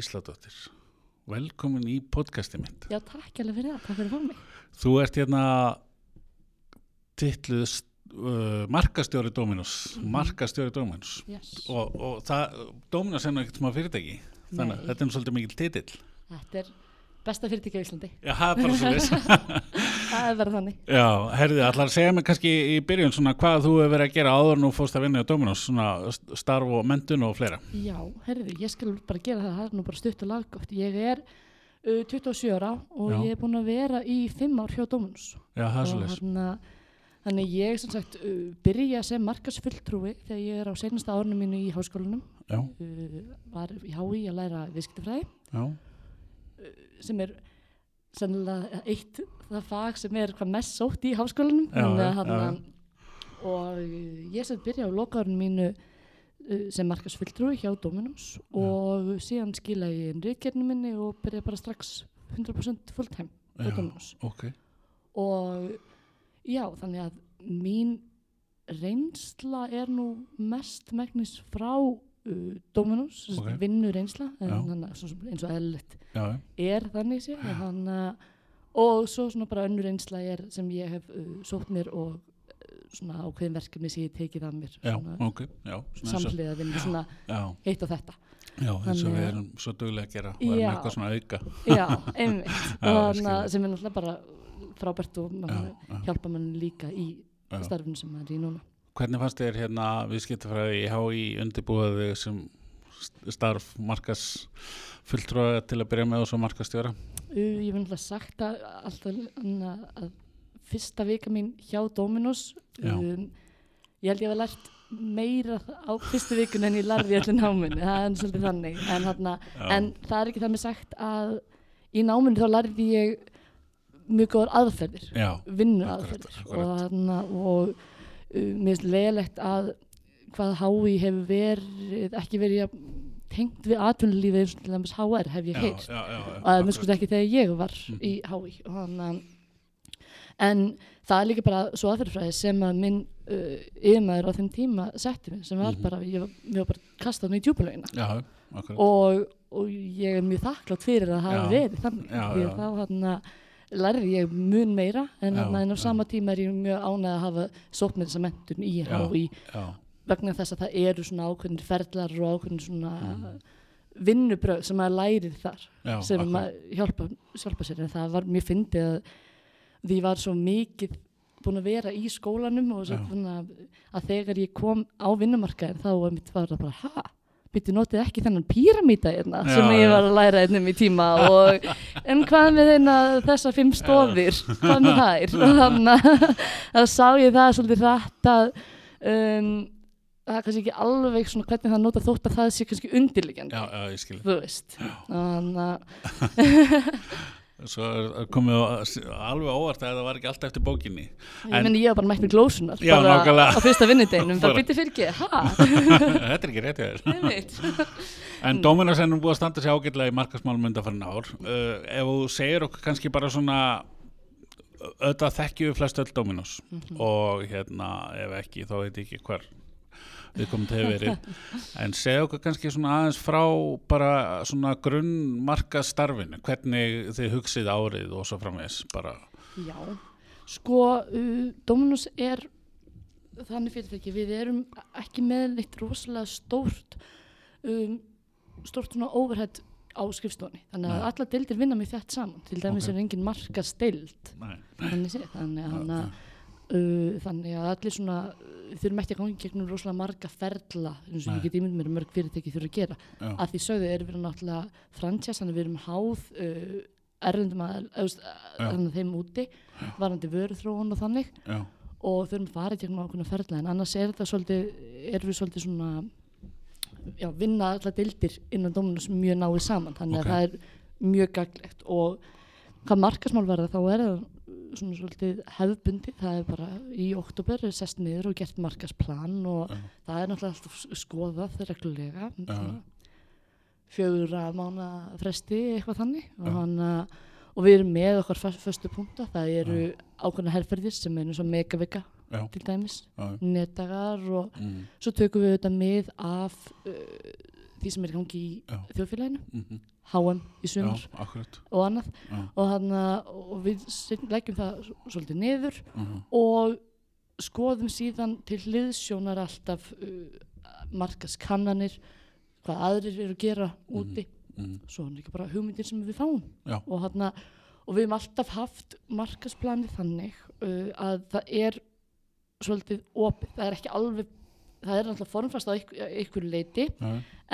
Gísladóttir. Velkomin í podcasti mitt. Já, takk alveg fyrir það, takk fyrir fá mig. Þú ert hérna titluð uh, markastjóri Dominos, markastjóri Dominos Yes. og, og það, Dominos er nú ekkert smá fyrirtæki, þannig að þetta er svolítið mikil titill. Þetta er besta fyrirtæki á Íslandi. Já, það er bara svolítið. Það er verið þannig. Já, herðið, að segja mig kannski í byrjun svona hvað þú hefur verið að gera áður nú fórst að vinna á Dominos, svona st- starf og mentun og fleira. Já, herriði, ég skal bara gera það, það er nú bara stutt og laggótt. Ég er uh, 27 ára og Já. ég er búin að vera í 5 ár hjá Dominus. Já, það er svolítið. þannig ég sem sagt uh, byrja sem markasfulltrúi þegar ég er á seinasta árinu mínu í háskólanum. Uh, var í HÍ að læra viðskiptafræði sem er sennilega eitt það fag sem er hvað mest sótt í háskólanum Já, Þannig já, og ég sem byrja á lokaðurinn mínu uh, sem markasfulltrúi hjá Dominums og síðan skila ég inn ríkjarni minni og byrja bara strax 100% fulltime hjá Já. Dominus ok. og já, þannig að mín reynsla er nú mest megnis frá uh, Dominus, Ok. okay. vinnu reynsla en Já. þannig að svo sem- eins og eðlilegt Já, er þannig sé uh, og svo svona bara önnur einsla er sem ég hef uh, sótt mér og uh, svona ákveðin verkefni sem ég tekið af mér já, svona ok, já. og- samhliða vinnu, svona Já, heitt og þetta já, eins og við að- erum svo duglega að gera og erum eitthvað svona auka. já, einmitt ég. sem er náttúrulega bara frábært og hjálpa mann líka í starfinu sem maður er í núna Hvernig fannst þér hérna viðskiptafræði í HÍ undirbúið þig sem st- starf markas fulltrúa til að byrja með og svo markastjóra? ég vil náttúrulega sagt að alltaf að fyrsta vika mín hjá Dominos Já. um, ég held ég hef lært meira á fyrstu vikun en ég lærði í öllum náminu, það er svolítið þannig. En, hana, en það er ekki það með sagt að í náminu þá lærði ég mjög góðar aðferðir. Vinnu aðferðir og, og mér finnst leðilegt að hvað HÍ hefur verið ekki verið tengt við atvinnulífið eins og til dæmis HR hef ég já, heyrt já, já, já, og það er akkúrat. sko ekki þegar ég var Mhm. í hann um, en það er líka bara svo aðferðfræði sem að minn uh, yfirmaður á þeim tíma setti mig sem var Mhm. bara, ég var, mér var bara kastað mig í akkurat. og, og ég er mjög þakklátt fyrir að það hafa Já. verið þannig því að þá hann lærði ég mun meira en, Já, en á sama tíma er ég mjög ánægð að hafa með þessa mentun í. HÍ vegna þess að það eru svona ákveðnir ferlar og ákveðnir svona Mhm. vinnubröð sem maður lærir þar já, sem akkúrat. maður hjálpa, hjálpa sér en það var mjög fyndið að því var svo mikið búin að vera í skólanum og svo að, að þegar ég kom á vinnumarkaðin þá var það bara ha, byrju notið ekki þennan píramíta hérna Já, sem ég var að læra einnum í tíma og en hvað með þeirna þessar fimm stóðir hvað með þær? Og þannig að sá ég það svolítið rætt að um, það er kannski ekki alveg svona hvernig það nota þótt að það sé kannski undirliggjandi. Já, já, ég skilji. þú veist. Þannig að Svo er komið alveg óvart að það var ekki alltaf eftir bókinni. Ég En- meni ég var bara mætt með glósunar Já, bara nákvæmlega. á fyrsta vinnudeginum, Bara- bytti fyrir ekki? Þetta er ekki rétt. En Dominos nú búið að standa sér ágætlega í markasmálum undanfarinn ár. Uh, ef þú segir okkur kannski bara svona auðvitað þekkjum við flest öll Dominos Mhm. og hérna ef ekki þá veit ég ekki hvar við komum til að verið. En segja okkur kannski svona aðeins frá bara svona grunnmarkastarfinu hvernig þið hugsið árið og svo framvegis bara. Já, sko, uh, Dominus er þannig fyrirtæki, við erum ekki með neitt rosalega stórt, um, stórt svona overhead á skrifstofunni. Þannig að alla deildir vinna mjög þett saman. Til dæmis Ok. er engin markasteild, nei, þannig, að Uh, þannig að allir svona uh, þurfum ekki að gangi gegnum rosalega marga ferla eins og ég get ímynd mér að mörg fyrirtæki þurfa að gera. Já, að því sögðu erum við náttúrulega franchise, þannig að við erum háð uh, erlendum að, að, þeim úti, varandi vöruþróun og þannig. Já, og þurfum að fara gegnum ákveðna ferla en annars er þetta svolítið, erum við svolítið svona já, vinna allar deildir innan Dominus mjög náið saman þannig Ok. að það er mjög gaglegt og hvað markasmál verða þá er það svona svolítið hefðbundi það er bara í oktober er sest niður og gert markasplan og já, það er náttúrulega alltaf skoðað reglulega. Já. svona fjögura mána fresti eitthvað þannig. Og, Já. hana, og við erum með okkar föstu punkta. Það eru ákveðna herferðir sem er eins og megavika til dæmis já, netdagar og mm, svo tökum við þetta mið af uh, því sem er í gangi í Já. þjóðfélaginu, mhm, HM í já, sumar og annað. Og, hana, og við leggjum það svolítið niður mhm, og skoðum síðan til hliðsjónar alltaf uh, markaskannanir hvað aðrir eru að gera úti. Mhm, svo er líka bara hugmyndir sem við fáum. Og, hana, og við hefum alltaf haft markasplanið þannig uh, að það er svolítið opið, það er ekki alveg það er alltaf formfast á einhverju leiti já,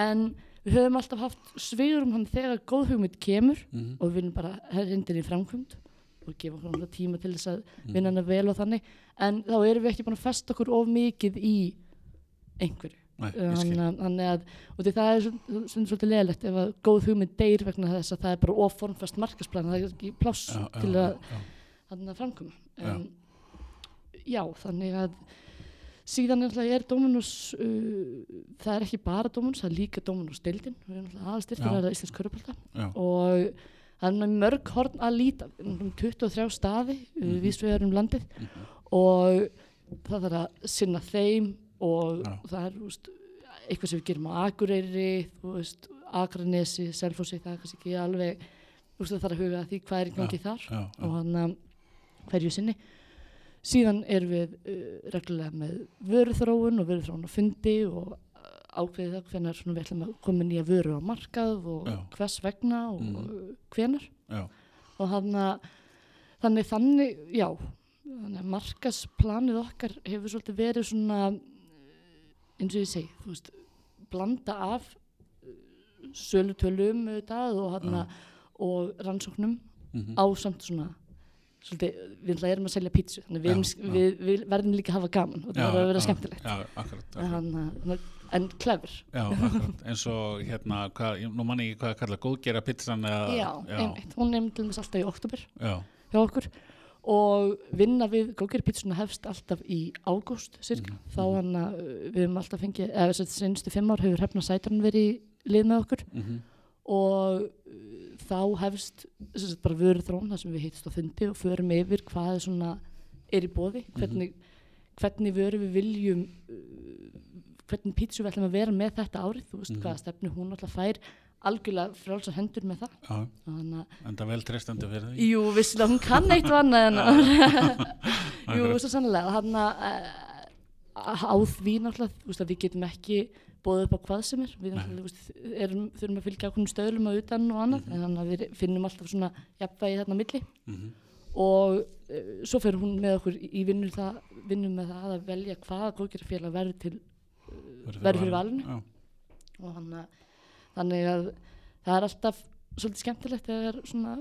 en við höfum alltaf haft svigurum hann þegar góð hugmynd kemur mhm, og við viljum bara hendir í framkvæmd og gefa náttúrulega tíma til þess að mhm, vinna hana vel og þannig. En þá erum við ekki búin að festa okkur of mikið í einhverju. Þannig að, að það er stundum svolítið leðilegt ef að góð hugmynd deyr vegna þess að það er bara of formfast markasplan það er ekki pláss Já, til að já, þannig að framkoma Já. já, þannig að síðan er, náttúrulega er Dominus uh, það er ekki bara Dominus, það er líka Dominus deildin, við erum alltaf aðstyrtir Já. að það Íslands Körupálta já, og það er náttúrulega mörg horn að líta um 23 staði mm Mhm. -hmm. vísvegar um landið mhm, og það þarf að sinna þeim og Já. það er úst, eitthvað sem við gerum á Akureyri veist, Akranesi, Selfossi það er kannski ekki alveg úst, það þarf að huga því hvað er í gangi þar já, já, og hann hverju sinni síðan erum við uh, reglulega með vöruþróun og vöruþróun á fundi og uh, ákveðið það svona við ætlum að koma nýja vöru á markað og Já. hvers vegna og mm. hvenar já, og hann að þannig þannig, já þannig markasplanið okkar hefur svolítið verið svona eh, eins og ég segi, þú veist blanda af eh, sölutölum auðvitað og hann Já. og rannsóknum mhm, á samt svona svolítið, við erum að selja pítsu þannig við, Já, erum, já. við, við verðum líka að hafa gaman og það verður að vera skemmtilegt. já, akkurat, akkurat. en klefur eins og hérna, hvað, ég- nú mann ég hvað að kalla góðgera eða, já, einmitt, hún nefnir til þess alltaf í oktober já, hjá okkur. Og vinna við góðgerð pítsuna hefst alltaf í ágúst cirka, Mhm, þá hann að við höfum alltaf fengið, eða þess að senstu fimm ár hefur hefna sætarinn verið í lið með okkur. Mhm, og uh, þá hefst sagt, bara vöru þrón þar sem við hittst á fundi og förum yfir hvað er svona er í bóði, hvernig, hvernig vöru við viljum uh, hvernig pítsu við ætlum að vera með þetta árið. Þú veist Mhm. hvaða stefnu hún alltaf fær algjörlega frálsar hendur með það. Að en það vel treystandi fyrir því. Jú, vissilega, hún kann eitt en Jú, svo sannlega hann að á því náttúrulega, við getum ekki bóðið upp á hvað sem er. Við erum, þurfum að fylgja ákveðnum stöðlum að utan og annað, Mhm. en þannig að við finnum alltaf svona jafnvægi þarna milli. Mhm, og uh, svo fer hún með okkur í vinnu það, vinnum með það að velja hvaða góðgerðarfélag verður til verður fyrir valinu. Já, og hann að þannig að það er alltaf svolítið skemmtilegt þegar svona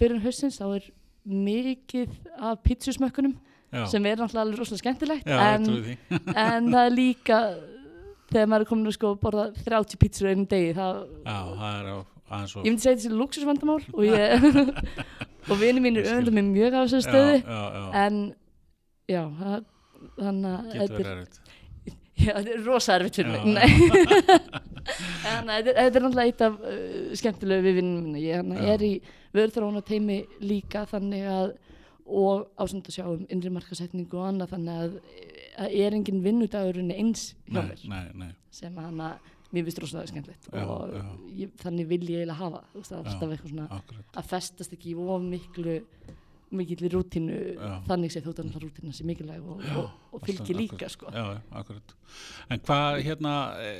byrjun hausins þá er mikið af pítsusmökkunum sem er náttúrulega alveg rosalega skemmtilegt já, en, en það er líka þegar maður er komin að sko borða 30 pítsur á einum degi það, Já, það er á, aðeins og... ég myndi segja þessi luxusvandamál og ég og vinið Ég skil. öfundum mig mjög á þessari stöðu Já, já, en já þannig að getur þetta verið er- erfitt. Já, þetta er rosa erfitt fyrir mig Nei. en þetta, þetta er náttúrulega eitt af uh, skemmtilegu við vinnum minna ég hana, Já. er í vörðþróna teimi líka þannig að og ásend að sjá um innri markasetningu og annað þannig að er engin vinnudagurinn eins hjá mér nei, nei, sem hana, mér finnst rosalega skemmtilegt og já. Ég, þannig vil ég eiginlega hafa veist, alltaf eitthvað svona akkurat. að festast ekki of miklu mikill rútínu Já. þannig sé þótt að náttúrulega rútína sé mikilvæg og, og, og fylgi alltaf, líka sko. Já, akkurat. En hvað, hérna, e,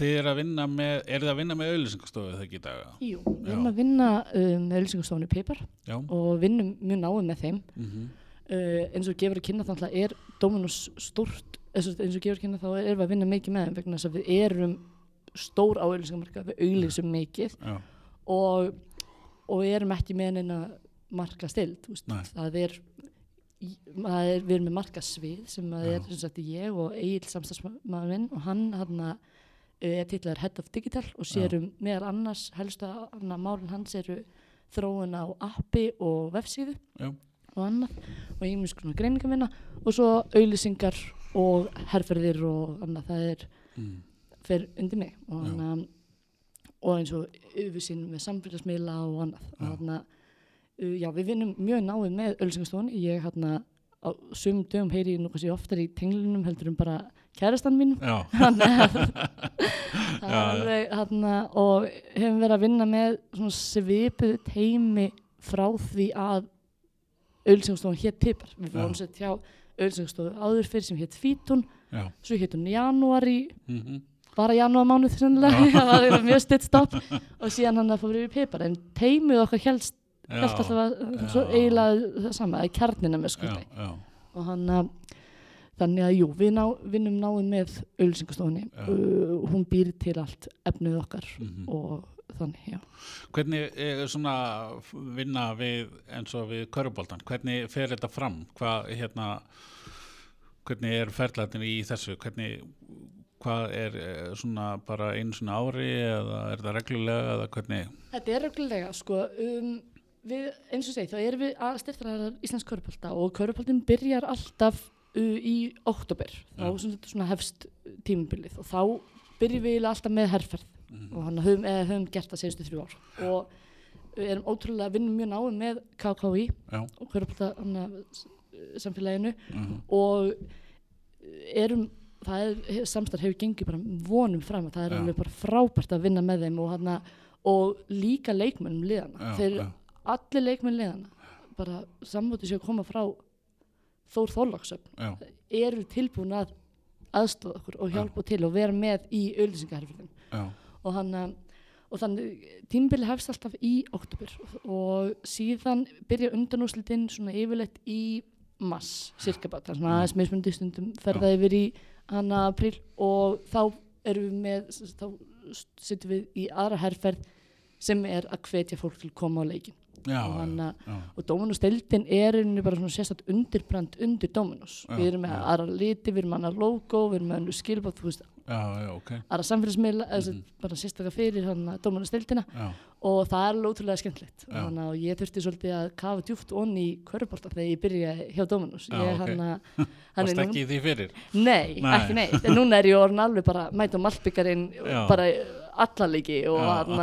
þið er að vinna með, er þið að vinna með auðlýsingastofu þegar ekki í dag? Jú, við erum að vinna um, með Ölsingastofnu Pipar Já, og vinnum mjög náið með þeim mhm, uh, eins og gefur að kynna að er Dominus stórt eins og, gefur að kynna þá erum við að vinna mikið með þeim vegna þess að við erum stór á auðlýsingamarka, við auðlýsum mikið já, og, og við erum ekki með neina marka stild það er, það er við erum með markasvið sem að Já. er sem sagt, ég og Egil samstagsmaður minn og hann hann er titlaður Head of Digital og sér um meðal annars helstu að málun hans eru þróun á appi og vefsíðu. Já, og annað og ég minn svona greiningavinna og svo auðlýsingar og herferðir og annað. Það er mm, fer undir mig. Og, Já. hana, og eins og yfirsýn með samfélagsmiðla og annað. Já. og hana, uh, já við vinnum mjög náið með auðlýsingastofan ég hérna á sumum dögum heyri ég nú kannski oftar í tenglunum heldur um bara kærastan þannig að alveg hann og hefum verið að vinna með svona svipuð teimi frá því að auðlýsingstofun hétt Pipar við fórum sér hjá auðlýsingstofu áður fyrir sem hétt Fítun já, svo hétt hún Janúari mhm, bara janúarmánuð sennilega. Það var mjög stutt stopp og síðan hann að fór yfir Pipar. En teimið okkar helst, helst alltaf að eiginlega það sama, að kjarnina með já, og hann að þannig að jú, við ná, vinnum náðum með auðlýsingastofunni Já. uh, hún býr til allt efnið okkar mhm. og þannig, já Hvernig er svona vinna við eins og við köruboltan? Hvernig fer þetta fram? Hvað hérna, hvernig er ferðlætin í þessu? Hvernig, hvað er eh, svona bara einu svona ári eða er það reglulega eða hvernig? Þetta er reglulega, sko, um, við, eins og segi, þá erum við að styrtaræðar Íslands körupálta og körupáltin byrjar alltaf uh, í oktober, þá Já. svona, hefst tímabilið og þá byrjum við alltaf með herrferð Mhm. og hann höfum, eða, höfum gert það senstu þrjú ár. Og við erum ótrúlega að vinna mjög náum með KKI Já, og körupálta samfélaginu. Mhm, og erum það er, samstarf hefur gengið bara vonum fram að það er Já. alveg bara frábært að vinna með þeim og, hana, og líka leikmennum liðana já, þeir já, allir leikmenn liðana bara samvóti sér að koma frá Þór Þorlagsöfn já, eru tilbúin að aðstofa okkur og hjálpa til og vera með í auðlýsingaherfyrðin já, og hann að- og þannig tímbili hefst alltaf í oktober og síðan byrja undanúslitin svona yfirleitt í mass, cirka bara, það er svona Já. aðeins mismundi stundum ferða yfir í hana april og þá erum við með þá sittum við í aðra herferð sem er að hvetja fólk til að koma á leikin já, og hann að já, og Dominos deildin er einnig bara svona sérstætt undirbrand undir Dominos Já, við erum með já. aðra liti, við erum með aðra logo við erum með skilbátt, þú veist já, já, ok, aðra samfélagsmiðla, mm Mhm. bara sérstaklega fyrir já, og það er alveg ótrúlega skemmtilegt. Að ég þurfti svolítið að kafa djúft onni í körubólta þegar ég byrjaði hjá hann varst nú, ekki því fyrir? nei, Nei. ekki neitt. En núna er ég orðin alveg bara mæt og maltbyggarinn Já. bara allalegi og að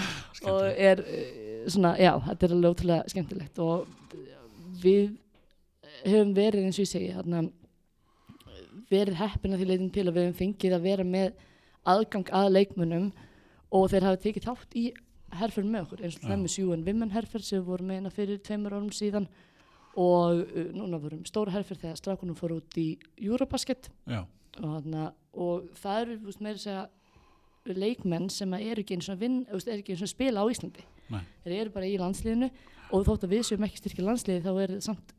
og er eh, svona, já, þetta er alveg ótrúlega skemmtilegt. Og við höfum verið eins og ég segi þarna, verið heppina því leitin til að við höfum fengið að vera með aðgang að leikmunum og þeir hafa tekið þátt í herferð með okkur eins og það með sjúan vimmen herferð sem við vorum með hérna fyrir tveimur árum síðan og uh, núna vorum stóra herferð þegar strákunum fór út í Eurobasket. Og, og það eru veist, meira segja leikmenn sem eru ekki eins og veist, eru ekki eins og spila á Íslandi. Nei. þeir eru bara í landsliðinu og þótt að við séum ekki styrkja landsliði þá er samt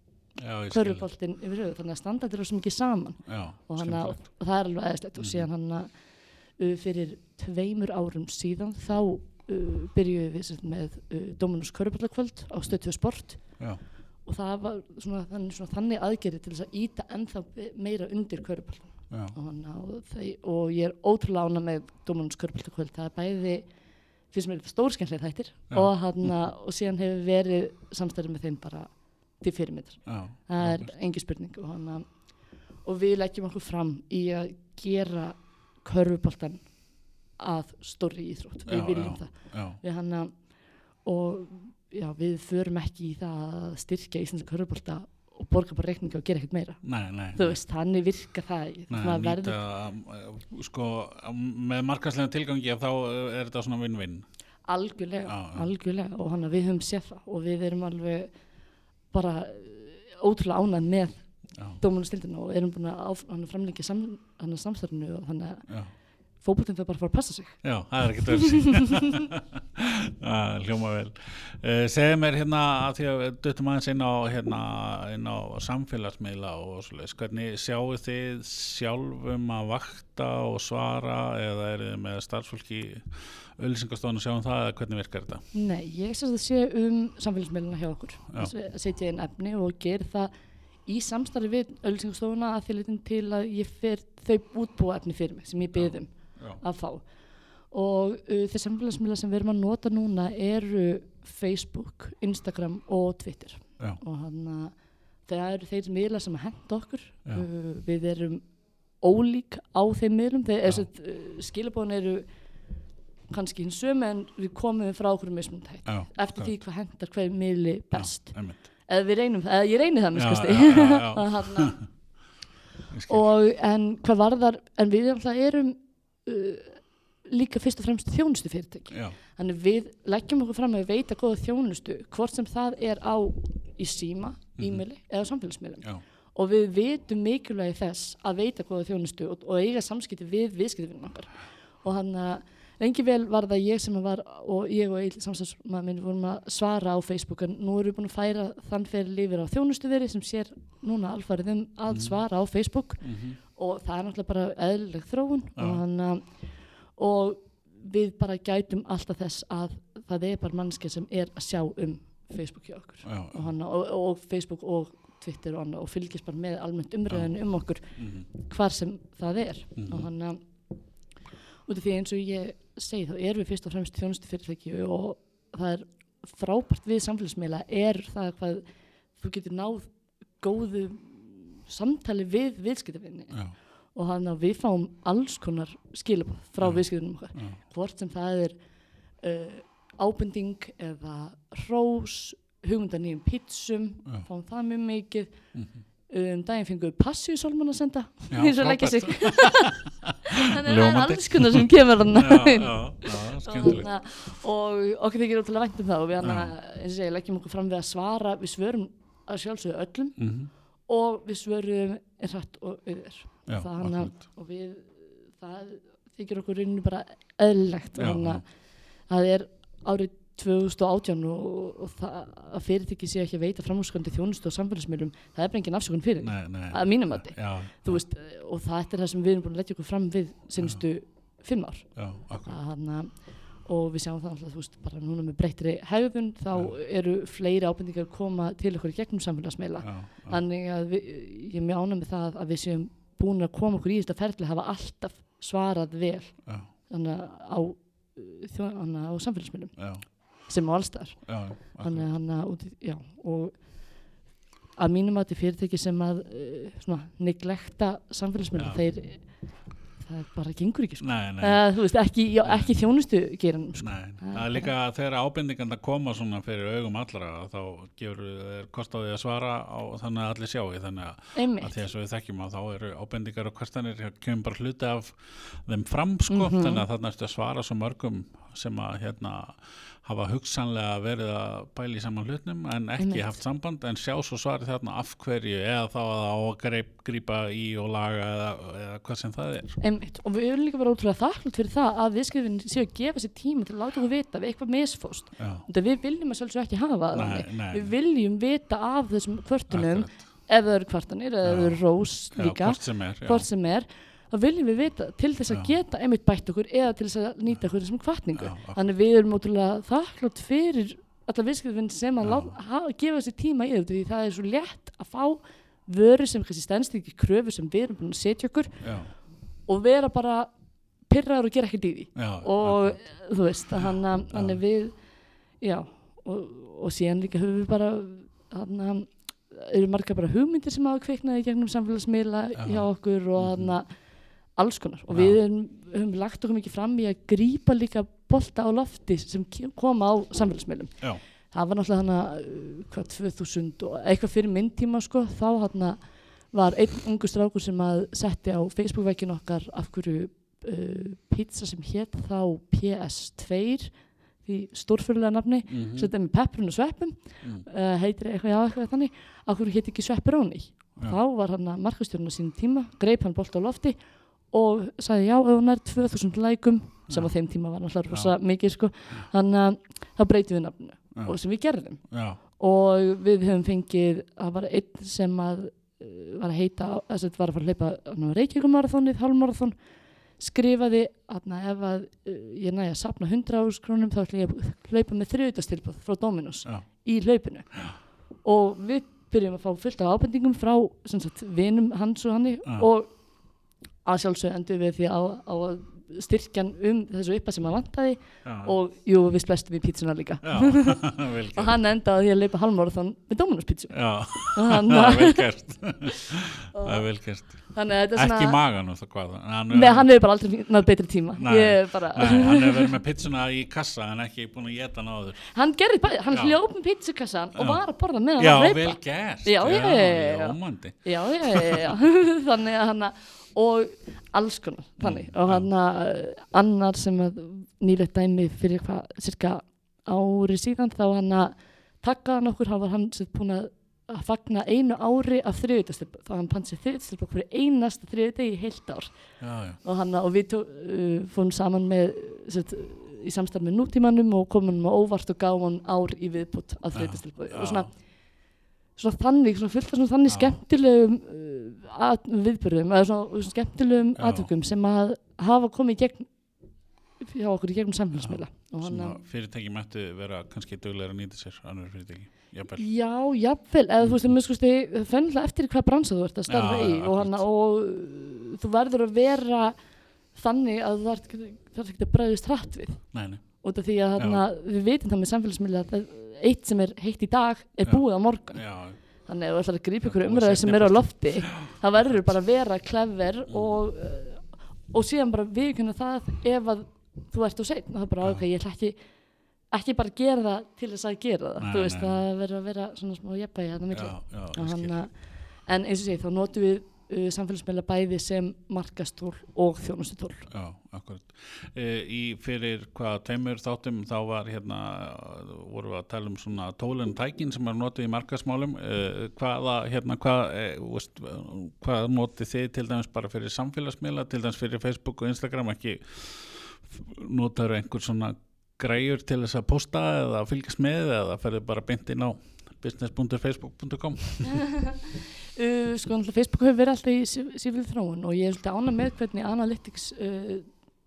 körfuboltinn yfir höfuð þannig að standardir eru svo mikið saman. Já, og, hana, og, og það er alveg aðeinslegt og Mhm. síðan hann uh, fyrir tveimur árum síðan þá uh, byrjuðum við sagt með uh, Dominus Köruboltakvöld á stöðtjóð sport. Já, og það var svona, þannig, svona þannig aðgerið til þess að íta ennþá meira undir já, og, og, og ég er ótrúlega ána með Dominus Köruboltakvöld það er bæði fyrir sem er stórskemmlega þættir og, hana, og síðan hefur verið samstæður með þeim bara til fyrirmyndar. Það er engi spurning og, hana, og við leggjum okkur fram í að gera körfuboltan að stórri íþrótt. Við viljum já. það. já, við hana, og við förum ekki í það að styrkja íslenska körfubolta og borga bara reikninga og gera ekkert meira. Nei, nei þú veist, þannig virka það ekki. Nei, nýta, verður... sko, með markaslega tilgangi þá er þetta svona vinn-vinn. algjörlega, algjörlega. Og hana, við höfum séð það og við erum alveg bara eh, ótrúlega ánægð með Já, dómunastildinu og erum búin að framlengja samstarfinu og þannig að já, fótboltinn þarf bara fara að passa sig já, það er ekkert sín. Hljóma vel. Uh, segðu mér hérna að því að við duttum aðeins inn á, hérna, inn á samfélagsmiðla og svoleiðis. Hvernig sjáu þið sjálfum að vakta og svara eða er þið með starfsfólki auðlýsingastofan að sjá um það eða hvernig virkar þetta? Nei, ég sérst að sé um samfélagsmiðluna hjá okkur að setja inn efni og ger það í samstarfi við ölsingastofuna að því litin til að ég fer þau útbúa efni fyrir mig sem ég byðum Já, að fá. Og uh, þeir samfélagsmiðla sem við erum að nota núna eru Facebook, Instagram og Twitter. Já, og hann að það eru þeir miðla sem að henda okkur. Já. uh, við erum ólík á þeim miðlum. Já. þess, uh, skilabóðin eru kannski hins sömu en við komum við frá okkur mismund hætt já. eftir því hvað hendar hver miðli best. Já, eða við reynum það, eða ég reyni það Já, já, já, já. og, en hvað varðar en við erum uh, líka fyrst og fremst þjónustu fyrirtæki já, þannig við leggjum okkur fram að við veita góða þjónustu hvort sem það er á í síma, Mhm. e-maili eða samfélagsmiðlum. Og við vitum mikilvægi þess að veita góða þjónustu og, og eiga samskipti við viðskiptivinnum okkar. Og hann að lengi vel var það ég sem var og ég og Egil samstæðsmaður minn vorum að svara á Facebook en nú erum við búin að færa þann fyrir lífið á þjónustuveri sem sér núna alfarið um að Mhm. svara á Facebook. Mhm, og það er náttúrulega bara eðlileg þróun Já. og, hann, að- og við bara gætum alltaf þess að það er bara mannskja sem er að sjá um Facebook hjá okkur. Já, og, hana, og, og Facebook og Twitter og, hana, og fylgist bara með almennt umræðinu um okkur mhm, hvar sem það er. Mhm. og hann út af því eins og ég segi þá erum við fyrst og fremst þjónustu fyrirtæki og það er frábært við samfélagsmiðla er það hvað þú getur náð góðu samtali við viðskiptavinni já, og hann að við fáum alls konar skilabóð frá viðskiptunum okkar. Já, hvort sem það er uh, ábending eða hrós hugmynda nýjum pítsum fáum það mjög mikið. Mhm. um daginn fengum við passíusólman að senda eins og leggja sig. þannig að það er alls konar sem kemur hann og, okkur þykir ótrúlega vænt um það og við hana, eins og segja, leggjum okkur fram við að svara við svörum að sjálfsögðu öllum. Mhm, og við svörum hrætt og akkurat. og við það þykir okkur rinnu bara Já, hana, já. það er árið 2018 og, og það að fyrirtæki sé ekki að veita framhúskandi þjónustu og samfélagsmiðlum það er bara engin afsökun fyrir. Nei, nei, að mínum mati. Já, þú veist, og það er það sem við erum búin að leggja okkur fram við sinnstu fimm ár. Já, akkurat. Að og við sjáum það alltaf, þú veist, bara núna með breyttri hegðun þá eru fleiri ábendingar koma til okkur í gegnum samfélagsmeila já, já, þannig að við, ég er mjög ánægð með það að við séum búin að koma okkur í þetta ferli hafa alltaf svarað vel. Þannig á, á samfélagsmeilum já, sem á allstar já, þannig að út og að mínum að fyrirtæki sem að uh, svona, neglekta samfélagsmeilum Já. þeir það bara gengur ekki sko. Nei, nei, uh, þú veist, ekki, já, ekki þjónustu geranum sko. Nei, Það það er er líka þegar ábendingarna koma svona fyrir augum allra þá gefur þeir kost á því að svara á, þannig að allir sjáu þannig að, að því að við þekkjum að þá eru ábendingar og kvartanir kemur bara hluti af þeim fram sko, Mhm. þannig að þarna ertu að svara svo mörgum sem að hérna hafa hugsanlega verið að bæla í saman hlutnum en ekki Einmitt. haft samband en sjá svo svarið þarna af hverju eða þá að á að grípa í og laga eða, eða hvað sem það er einmitt og við erum líka bara ótrúlega þakklátt fyrir það að viðskipin séu að gefa sér tíma til að láta okkur vita ef eitthvað misfóst við viljum að sjálfsög ekki hafa það Nei, nei. Við viljum vita af þessum kvörtunum akkurat. ef það eru kvartanir eða Já. það eru rós líka, hvort sem er þá viljum við vita til þess að geta einmitt bætt okkur eða til þess að nýta okkur sem kvartningu. Þannig við erum ótrúlega þakklátt fyrir alla viðskipin sem að gefa sér tíma í þetta því það er svo létt að fá vöru sem kannski stendst ekki kröfu sem við erum búin að setja okkur já, og vera bara pyrraður og gera ekkert í því já, og akkurat. þú veist hann að við já og, og síðan líka höfum við bara hann eru margar bara hugmyndir sem hafa kviknaði gegnum samfélagsmiðla Já. hjá okkur og Mhm. hann alls konar og við erum, höfum lagt okkur mikið fram í að grípa líka bolta á lofti sem koma á samfélagsmiðlum Já. það var náttúrulega hann að hvað 2000 og eitthvað fyrir minn tíma sko þá hann var einn ungu strákur sem að setti á Facebook-vekkin okkar af hverju uh, pizza sem hétt þá PS2 því stórfyrirlega nafni Mhm. setja með pepprun og sveppum Mm. uh, heitir eitthvað já eitthvað þannig af hverju hétt ekki svepperóni Já. þá var hann að markastjórna sín tíma greip hann bolt á lofti og sagði já ef hún er 2000 lækum sem á þeim tíma var náttúrulega rosa mikið sko. Þannig að þá breytum við nafninu Já. og sem við gerðum. Já, og við höfum fengið það var einn sem að uh, var að heita, þess að var að fara að hleypa Reykjavíkumarathonið, halvmarathon skrifaði að ef að uh, ég næja að sapna 100 áskrónum þá ætla ég að hlaupa með þriðutastilbúð frá Dominos já, í hlaupinu. Og við byrjum að fá fullt af ábendingum frá sagt, vinum hans og hanni og að sjálfsög endur við því á, á að styrkjan um þessu uppa sem hann vantaði já, og jú, við splestum í pítsuna líka. Og hann endaði því að leipa halvmarathon með Dominus pítsu. Já, þannig það er að, vel gert. Það er vel gert. Að er ekki magan og það hvað hann, Nei, hann hefur bara aldrei náð betri tíma. Er bara, Nei, hann hefur verið með pizzuna í kassa en ekki búin að geta hann áður. Hann hann Já. hljóp með pizzukassan og Já. var að borða með hann Já, að vel gert. Já, já, já, já. Þannig að hann og alls konar þannig. Mm, og hann annar sem að nýlegt dæmi fyrir hvað, cirka ári síðan þá hann að takka hann okkur, hann var hann sem búin að að fagna einu ári af þriðutastilbu þá hann pann sér þriðutastilbu okkur einasta þriðudegi í heilt ár. Já, já, og, hann, og við tó, uh, fórum saman með sett, í samstarf með nútímanum og komum hann á óvart og gáum hann ár í viðbútt að þriðutastilbu já. og svona svona þannig, svona fullt af svona þannig skemmtilegum uh, at, viðbyrðum, eða svona, svona skemmtilegum aðtökum sem að hafa komið í gegn hjá okkur í gegnum samfélagsmiðla. Og svona fyrirtæki mættu vera kannski duglega að nýta sér annar fyrirtæki Jafnvel. já, jafnvel. Eða þú veist, mér skusti, fennilega eftir hvað bransa þú ert að starfa í og, hann, og uh, þú verður að vera þannig að þú það er ekki að bræðist hratt við. Nei, nei, út af því að þarna, við vitum það með samfélagsmiðla að eitt sem er heitt í dag er búið á morgun já, Þannig að þú ætlar að grípa ykkur og umræði sem er á lofti það verður bara að vera klefver Mm. og, uh, og síðan bara viðkynna það ef að þú ert á seinn það er bara ok, ég ætla ekki ekki bara að gera það til þess að gera það Nei, þú veist, nei. það verður að vera svona smá jafnvægi þarna á milli. já, já, Og ég skil. hann að- en eins og sé, þá notum við uh, samfélagsmeila bæði sem markastól og þjónustutól Já, akkurat. E, í fyrir hvað tveimur þáttum þá var hérna, voru við að tala um svona tólun tækin sem er notið í markasmálum. E, hvaða, hérna, hvað, e, veist, hvað notið þið til dæmis bara fyrir samfélagsmiðla, til dæmis fyrir Facebook og Instagram, ekki notaður einhver svona græjur til þess að posta eða fylgjast með eða ferðu bara beint inn á business.facebook.com uh, sko, Facebook hefur verið alltaf í sí- sífæli þróun og ég er svolítið ána með hvernig Analytics uh,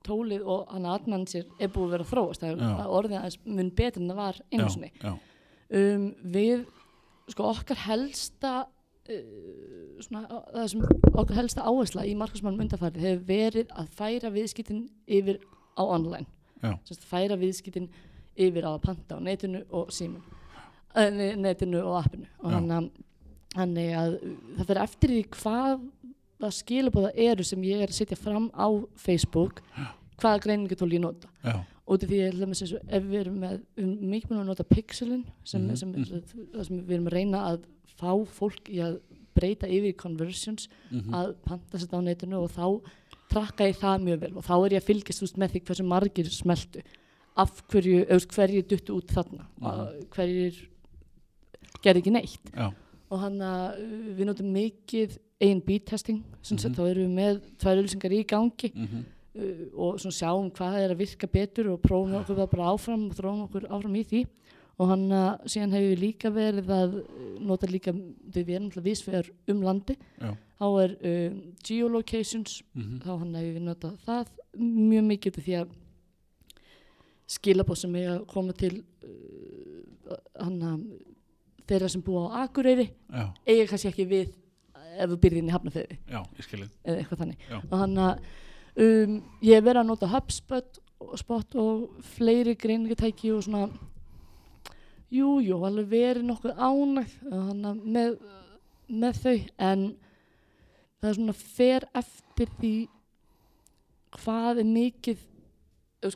tólið og hann adnan sér er búið að vera þróast. Það er orðið aðeins mun betur en það var einu sinni. um, við sko okkar helsta uh, svona, það sem okkar helsta áhersla í markasmálum undarfærið hefur verið að færa viðskiptin yfir á online. Sest, færa viðskiptin yfir á panta á netinu og símun uh, netinu og appinu. Og hann að Þannig að uh, það fyrir eftir því hvað það skilabóða eru sem ég er að setja fram á Facebook, hvaða greiningatól ég nota. já, af því að eins og ef við erum með, við erum mikið búin að nota pixelin sem, Mhm, sem, það sem við erum að reyna að fá fólk í að breyta yfir í conversions, mhm, að panta sér þetta á netinu og þá trakka ég það mjög vel. Og þá er ég að fylgjast veist, með því hversu margir smeltu. Af hverju, veist, hverju duttu út þarna, Mhm. hverjir gerði ekki neitt. Já, og hann að uh, við notum mikið A&B testing sagt Mhm. þá erum við með tvær ölsingar í gangi. Mhm, uh, og svona sjáum hvað er að virka betur og prófum okkur það bara áfram og þróum okkur áfram í því. Og hann að síðan hefur við líka verið að uh, nota líka, við erum alltaf vísfegar um landi já, þá er um, geolocations mhm, þá hann hefur við notað það mjög mikið því að skilabóð sem eiga að koma til uh, hann að þeirra sem búa á Akureyri já, eiga kannski ekki við ef þú byrðir inn í skilið. eða eitthvað þannig. Og hann að um, ég verið að nota HubSpot og, spot og fleiri greiningatæki og svona jú, jú, alveg verið nokkuð að með, með þau en það er svona fer eftir því hvað er mikið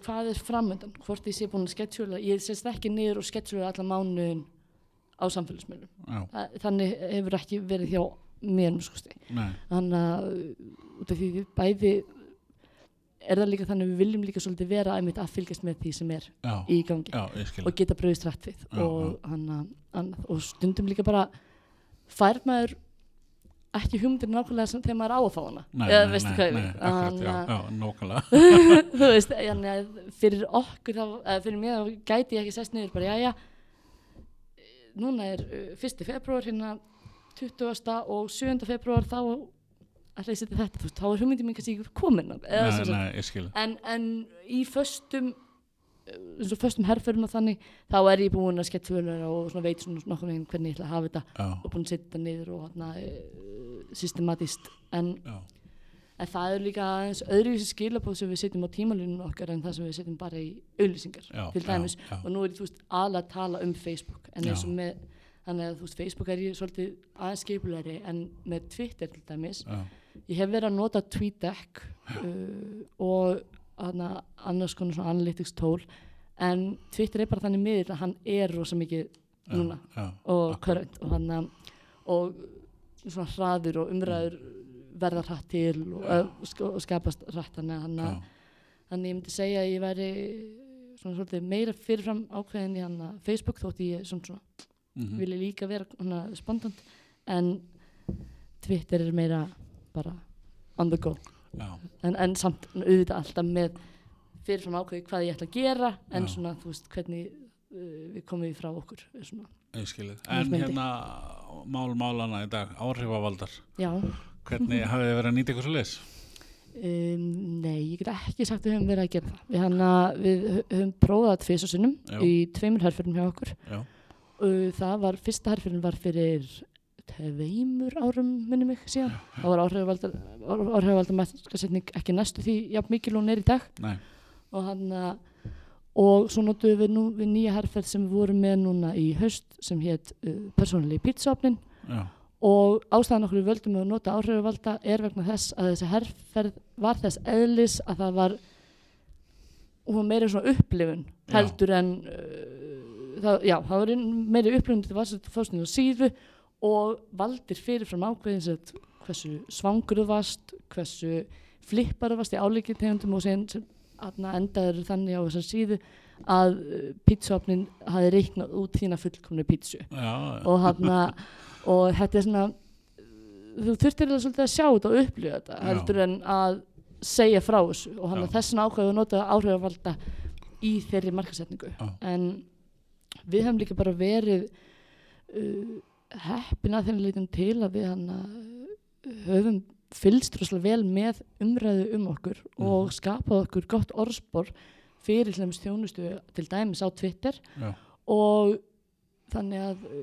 hvað er framöndan hvort ég sé búin að sketsjúla ég sést ekki niður og sketsjúla allan mánuðin á samfélagsmiðlum. Já, þannig hefur ekki verið hjá mér um skusti nei, þannig að út af því við bæði er það líka þannig að við viljum líka svolítið vera einmitt að fylgjast með því sem er já, í gangi já, og geta bröðist rætt við Já, og, hana, annað, og stundum líka bara fær maður ekki hugmyndir nákvæmlega sem þegar maður á að fá hana. Nei, eða veistu hvað nei, við akkurat, já, já, nókvæmlega. þú veist, fyrir okkur þá, fyrir mér þá gæti ég ekki sest niður bara, jæja núna er uh, 1. februar hérna 20. og 7. februar þá ætla ég að setja þetta, þú veist, þá er hugmyndin mín kannski ekki komin en, en í föstum eins og föstum herförum og þannig þá er ég búin að sketsfjölar og svona veit svona nokkuð veginn hvernig ég ætla að hafa þetta Já, og búin að setja þetta niður og hérna uh, systematist en, já, en það er líka aðeins öðruvísi skilabóð sem við setjum á tímalínun okkar en það sem við setjum bara í auðlýsingar til dæmis. já, já. og nú er þú veist aðlega að tala um Facebook en eins og með þannig að þú veist Facebook er ég svolítið aðeins skipulegri en með Twitter til dæmis. Já, ég hef verið að nota TweetDeck uh, og hana, annars konar svona analytics tól en Twitter er bara þannig miður að hann er rosa mikið núna og current og hann og svona hraður og umræður verða hratt til og, og, sk- og skapast hratt. Þannig að ég myndi segja að ég væri svona svolítið meira fyrirfram ákveðin í hann að Facebook þótt ég svona, svona mhm, vilja líka vera hana, spontant en Twitter er meira bara on the go. En, en samt auðvitað alltaf með fyrirfram ákveði hvað ég ætla að gera en Já. svona þú veist hvernig uh, við komum við frá okkur svona, En myndi. hérna, mál málana í dag, áhrifavaldar, já hvernig hafið þið verið að nýta ykkur svo leis? um, nei, ég get ekki sagt að við höfum verið að gera það. Við, hana, við hö- höfum prófað það tvis og sinnum Já. í tveimur herfyrum hjá okkur. Já, það var, fyrsta herfyrin var fyrir tveimur árum minni mig síðan. Þá var áhrifavaldar markasetning ekki næstu því jafn mikil hún er í dag. Nei, og hann og svo notuðum við nú við nýja herferð sem við vorum með núna í haust sem hétt uh, persónulegi pítsaopnin já, og ástæðan okkur við völdum að nota áhrifavalda er vegna þess að þessi herferð var þess eðlis að það var hún var meira svona upplifun Já. heldur en uh, það, já, það var meiri upplifun til að fórstinu og síðu og valdir fyrirfram ákveðin sem sagt hversu svangur þú varst hversu flippar þú varst í álíkið tegundum og sen endaður þannig á þessar síðu að uh, pítsuopnin hafi reiknað út þína fullkomnu pítsu já, og hann og þetta er svona þú þurftir alveg svolítið að sjá þetta og upplifa þetta heldur en að segja frá þessu. Og hann Já. að þessin ákveðu að nota áhrifavalda í þeirri markasetningu en við hefum líka bara verið uh, heppin að þeim leitum til að við hann höfum fylgst rosalega vel með umræðu um okkur og Mhm. skapað okkur gott orðspor fyrir þjónustu til dæmis á Twitter. Já, og þannig að uh,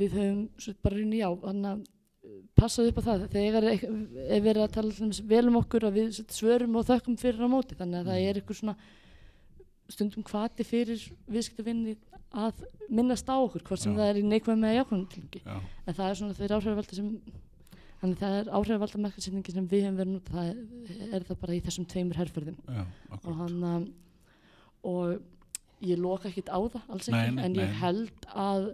við höfum svo bara rinni á þannig að uh, passað upp á það. Þegar er, er verið að tala vel um okkur að við svörum og þökkum fyrir á móti þannig að það Mhm. er eitthvað svona stundum hvati fyrir viðskiptavinni að minnast á okkur hvort sem Já. það er í neikvæð með jákvæðum tilgangi. Já, en það er svona þeir áhrifavalda sem þannig það er áhrifavalda markasetningi sem við höfum verið nút það er, er það bara í þessum tveimur já, og hann um, og ég loka ekkit á það alls ekki, Nei, nei, en ég held að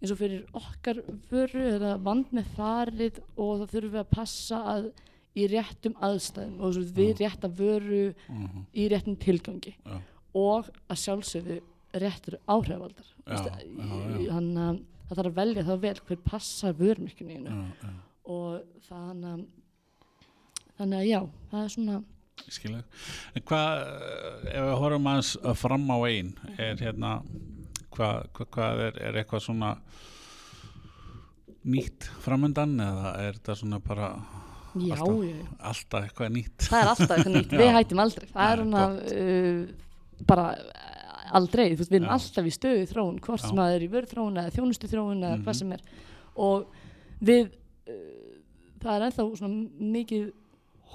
eins og fyrir okkar vöru er það vand með farið og það þurfum við að passa að í réttum aðstæðum og svo við Já. rétta vöru Mhm, í réttum tilgangi Já. og að sjálfsögðu réttur áhrifaldar þannig að það þarf að velja þá vel hver passar vörmyrkjunni já, já, og þannig að þannig að já, það er svona skilja. En hvað, ef við horfum aðeins að fram á einn, er hérna, hvað, hvað, er, er eitthvað svona nýtt framöndan eða er þetta svona bara já, Alltaf. alltaf eitthvað nýtt? það er alltaf eitthvað nýtt, við hættum aldrei það er svona uh, bara aldrei, þú veist, við erum Já. alltaf í stöðu þróun, hvort Já. sem það er í vörþróun eða þjónustu þróun eða Mhm. hvað sem er og við uh, það er ennþá svona mikið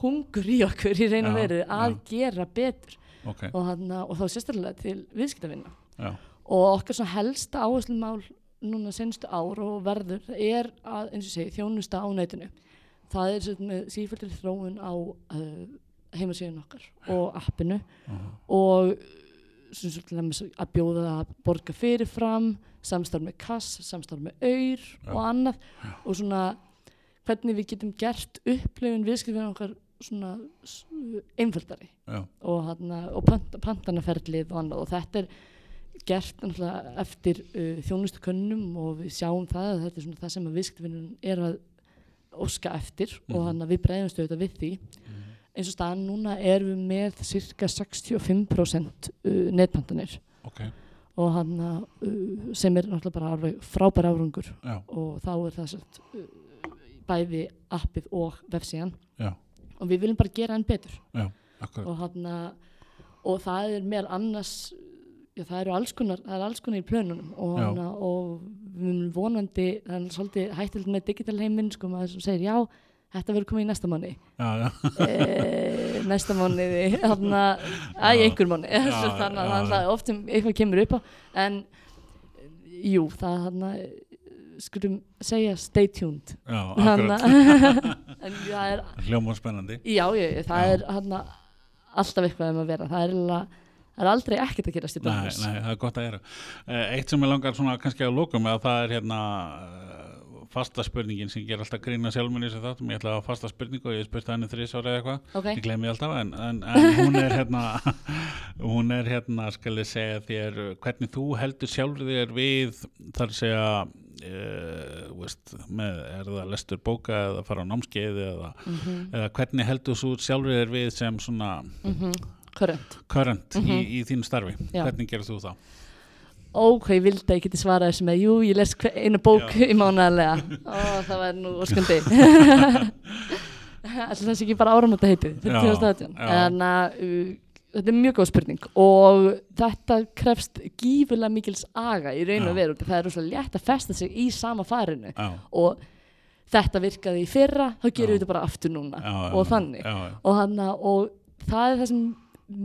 hungur í okkur í Já, veru að já. gera betur. Ok, og, hana, og þá sérstaklega til viðskiptavinna. Já, og okkar svona helsta áherslumál núna senstu ár og verður er að, eins og segi, þjónusta á netinu. Það er svona með sífældur þróun á uh, heimasíðun okkar og appinu. Mhm, og að bjóða að borga fyrirfram samstarf með kass, samstarf með auður Já. og annað. Og svona hvernig við getum gert upplifun viðskiptinu okkar svona einföldari já, og, hana, og pant, pantanaferlið og annað. Og þetta er gert eftir uh, þjónustu könnum og við sjáum það að þetta er svona það sem að viðskiptvinnun er að óska eftir. Og Mhm. þannig að við breyðumstu auðvitað við því. Eins og staðan núna erum við með cirka 65% uh, netpantanir. Ok, og hann uh, sem er náttúrulega bara alveg frábær árangur. Já, og þá er það sett, uh, bæði appið og vefsíðan. Já, og við viljum bara gera enn betur. Akkurat, og, hana, og það er meðal annars já, það eru alls konar, það er alls konar í plönunum og, Já. hana, og við munum vonandi það er svolítið hættilega með digital heiminn sko maður sem segir já, þetta verður komið í næsta já, já, e, næsta mánuði þarna, að Já. einhver Já, þannig að já, það er oft um eitthvað kemur upp á en jú, það þarna skulum segja stay tuned já, akkurat er hljóma spennandi já, já, það Já. er þarna alltaf eitthvað um að vera það er, eiginlega- það er aldrei ekkert að gerast í Nei, Blöndós nei, það er gott að gera. Eitt sem ég langar svona kannski að lóka með að það er hérna eh, fasta spurningin sem ger alltaf grína sjálfminni sem þáttum. Ég ætla að hafa fasta spurningu og ég spurt henni þrís ára eða eitthvað. ok, Ég gleymi alltaf en, en, en hún er hérna, hún er hérna, skal ég segja þér, hvernig þú heldur sjálfur þér við þar segja, uh, veist, með, er það lestur bóka eða fara á námskeið eða, mhm, eða hvernig heldur þú sjálfur þér við sem svona mhm current current í, Mhm. í þínu starfi? Já. Hvernig gerir þú það? ó, hvað ég vildi að ég geti svarað þessu með jú, ég les eina bók Já. í mánaðarlega ó, það væri nú óskandi alltaf þessi ekki bara áramönda heitið fyrir Já, 2018 já. en að uh, þetta er mjög góð spurning og þetta krefst gífurlega mikils aga í raun og veru það er rosalega létt að festa sig í sama farinu Já, og þetta virkaði í fyrra þá gerum við þetta bara aftur núna já, og þannig. Já, já, og, hana, og það er það sem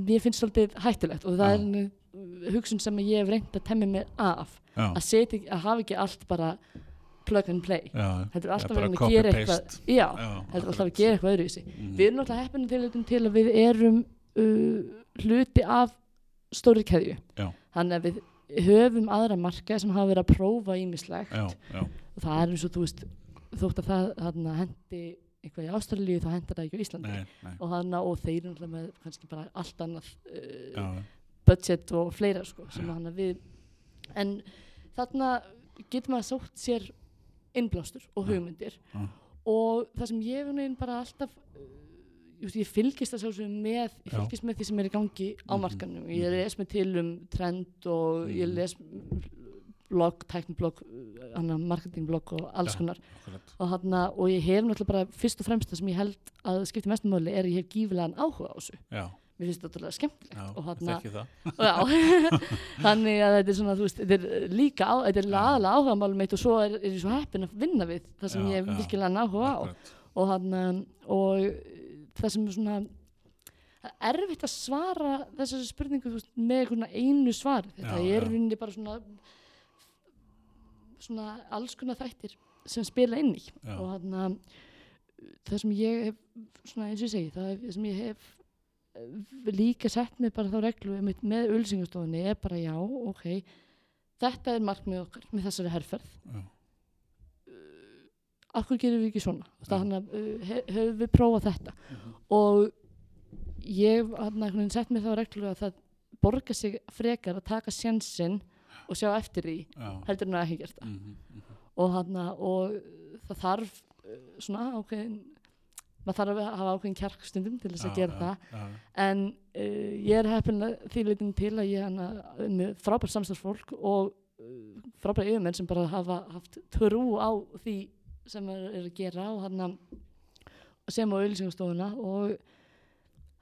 mér finnst svolítið hættulegt og það er hugsun sem ég hef reynd að temja mig af að, ekki- að hafa ekki allt bara plug and play. Heldur Já, alltaf verið að gera eitthvað já, heldur alltaf að gera eitthvað öðruvísi. Mhm. við erum náttúrulega heppinu til, þetta til að við erum hluti af stóri keðju. Þannig að við höfum aðra marka sem hafa verið að prófa ímislegt já, já, og það er eins og þú veist þótt að það þarna, hendi eitthvað í Ástralíu þá hendar það ekki á Íslandi. Nei, nei, og, þarna, og þeir eru náttúrulega með kannski bara allt annað uh, budget og fleira sko, við en þarna getur maður sótt sér innblástur og hugmyndir. Já. og það sem ég hef bara alltaf uh, ég, fylgist það sjálfsögum með ég Já. fylgist með því sem er í gangi á Mhm. markanum ég Mhm. les mig til um trend og ég Mhm. les blogg, tækniblogg uh, marketingblogg og alls Já. konar akkurat og, hana, og ég hef náttúrulega bara fyrst og fremst það sem ég held að skipti mestum máli er ég hef gífilegan áhuga á þessu Já, mér finnst þetta ótrúlega skemmtilegt já, og já, þannig að þetta er svona, þú veist, þetta er líka á, þetta er Já. aðalega áhuga málum mitt og svo er, er ég svo heppin að vinna við það sem Já, ég hef já. virkilega áhuga á og hann, og það sem er svona er erfitt að svara þessari spurningu veist, með einu svar þetta Já, er rauninni bara svona svona alls konar þættir sem spila inn í. Já. og hann það sem ég hef svona eins og ég segi það sem ég hef eh, líka sett mig bara þá reglu með, með ölsingastofunni er bara já, ok þetta er markmið okkar með þessari herferð. Já, akkur gerum við ekki svona Já. þannig að uh, he, hefur við prófað þetta Mhm. og ég hann sett mér þá reglu að það borgar sig frekar að taka sjansinn og sjá eftir því já, heldur en að ekki gert það mhm, mhm. og, hana, og það þarf uh, svona ákveðin maður þarf að hafa ákveðin kjarkstundum til þess að Já, gera já, það já, en uh, ég er heppin að því leitin til að ég hana, með frábært samstagsfólk og uh, frábært yfirmenn sem bara hafa haft trú á því sem er, er að gera og hann sem á auðlýsingastofuna og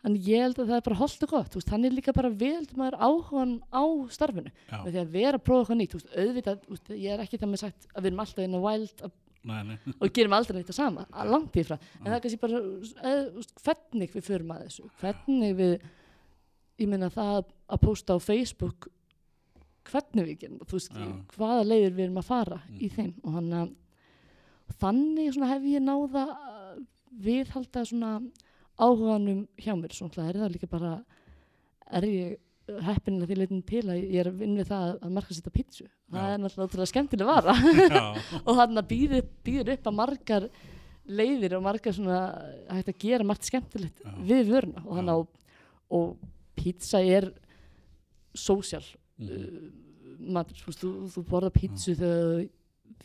þannig ég held að það er bara holdt og gott, hann er líka bara vild maður áhugan á starfinu. Já, með því að vera að prófa eitthvað nýtt, veist, auðvitað veist, ég er ekki það með sagt að við erum alltaf inn á wild að, nei, nei, og gerum aldrei neitt að sama, að langt í frá. En það er kannski bara, eð, hvernig við förum að þessu, hvernig við ég meina það að posta á Facebook hvernig við gerum þú veist, Já. hvaða leiðir við erum að fara í Mhm. þeim. Og hann að þannig svona hef ég náða að viðhalda svona áhuganum hjá mér, svona er það líka bara er ég heppin að því leitin til að ég er að vinna við það að marka setja pítsu, það Já. er náttúrulega ótrúlega skemmtileg vara. Og hann býður, býður upp að margar leiðir og margar svona hægt að gera margt skemmtilegt Já. við vöruna. Og, hann á, og pizza er sósjál mhm, uh, matur, þú, þú borða pítsu þegar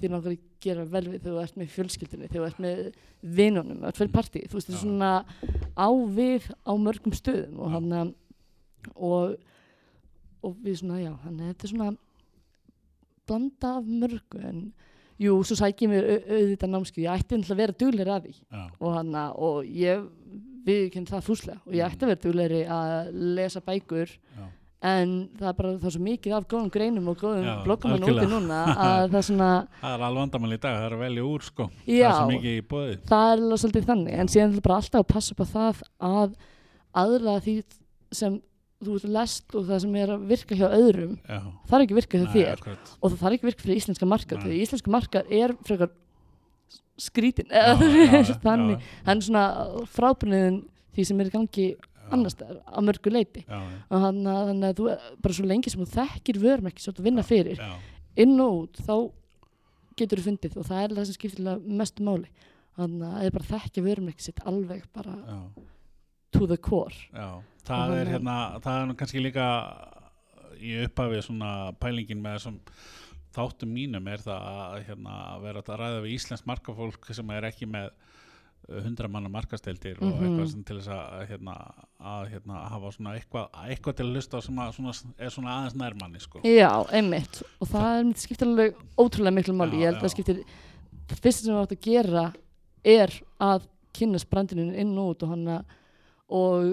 þið langar að gera vel við þegar þú ert með fjölskyldunni, þegar þú ert með vinunum, þú ert fyrir partí, þú veist, þetta er svona á við á mörgum stöðum og hann og, og við svona, já, hann þetta er svona blanda af mörgu en jú, svo mér au- auðvitað námskið, ég ætti náttúrulega að vera dugleiri að því. Já, og hann og ég viðkynnt það fúslega. Og ég ætti að vera dugleiri að lesa bækur já, en það er bara það er svo mikið af góðum greinum og góðum hann úti núna að það er svona það er alveg vandamál í dag, það er velja úr sko. Það Já. er svo mikið í bóði það er alveg svolítið þannig en síðan er bara alltaf að passa upp á það að aðra því sem þú ert lest og það sem er að virka hjá öðrum Já, það er ekki að virka hjá Nei, þér. akkurat. og það þarf ekki að virka fyrir íslenska markað því íslenska markað er frekar skrítin Já, þú þannig. Hann er svona frábriðin því sem er í gangi annars á mörgu leiti og hann, þannig að þú bara svo lengi sem þú þekkir vörum ekki svo að vinna fyrir inn og út þá getur þú fundið og það er það sem skiptir mestu máli. Þannig að það er bara að þekkja vörum ekki sitt alveg bara já, to the core. Það Og er hérna það er kannski líka í upphafið svona pælingin með þessum þáttum mínum er það að hérna, að vera að ræða við íslensk markafólk sem er ekki með hundra manna markasteldir og Mhm. eitthvað sem til þess að hérna, að hérna, hafa svona eitthvað, eitthvað til að hlusta sem að svona, er svona aðeins nærmanni sko. Já, einmitt. Og það er, skiptir alveg ótrúlega miklu máli. Já, ég held að skiptir það fyrsta sem við átt að gera er að kynast brandinu inn og út og hann og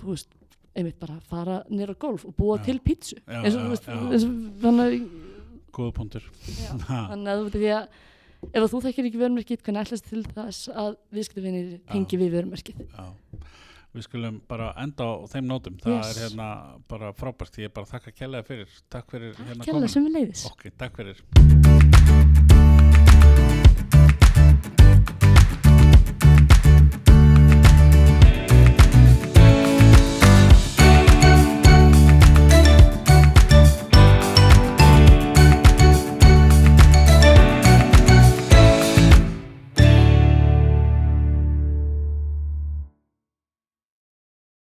þú veist einmitt bara fara nýra golf og búa Já. til pítsu. Eins og þú veist og, þannig að góða punktur þannig að þú veit því að ef þú þekkir ekki vörumerkið hvernig ætlast til þess að viðskiptavinir tengi við vörumerkið já. við skulum bara enda á þeim nótum. Það Yes. er hérna bara frábært. Ég er bara þakka kærlega fyrir. Takk fyrir hérna leiðis ok, takk fyrir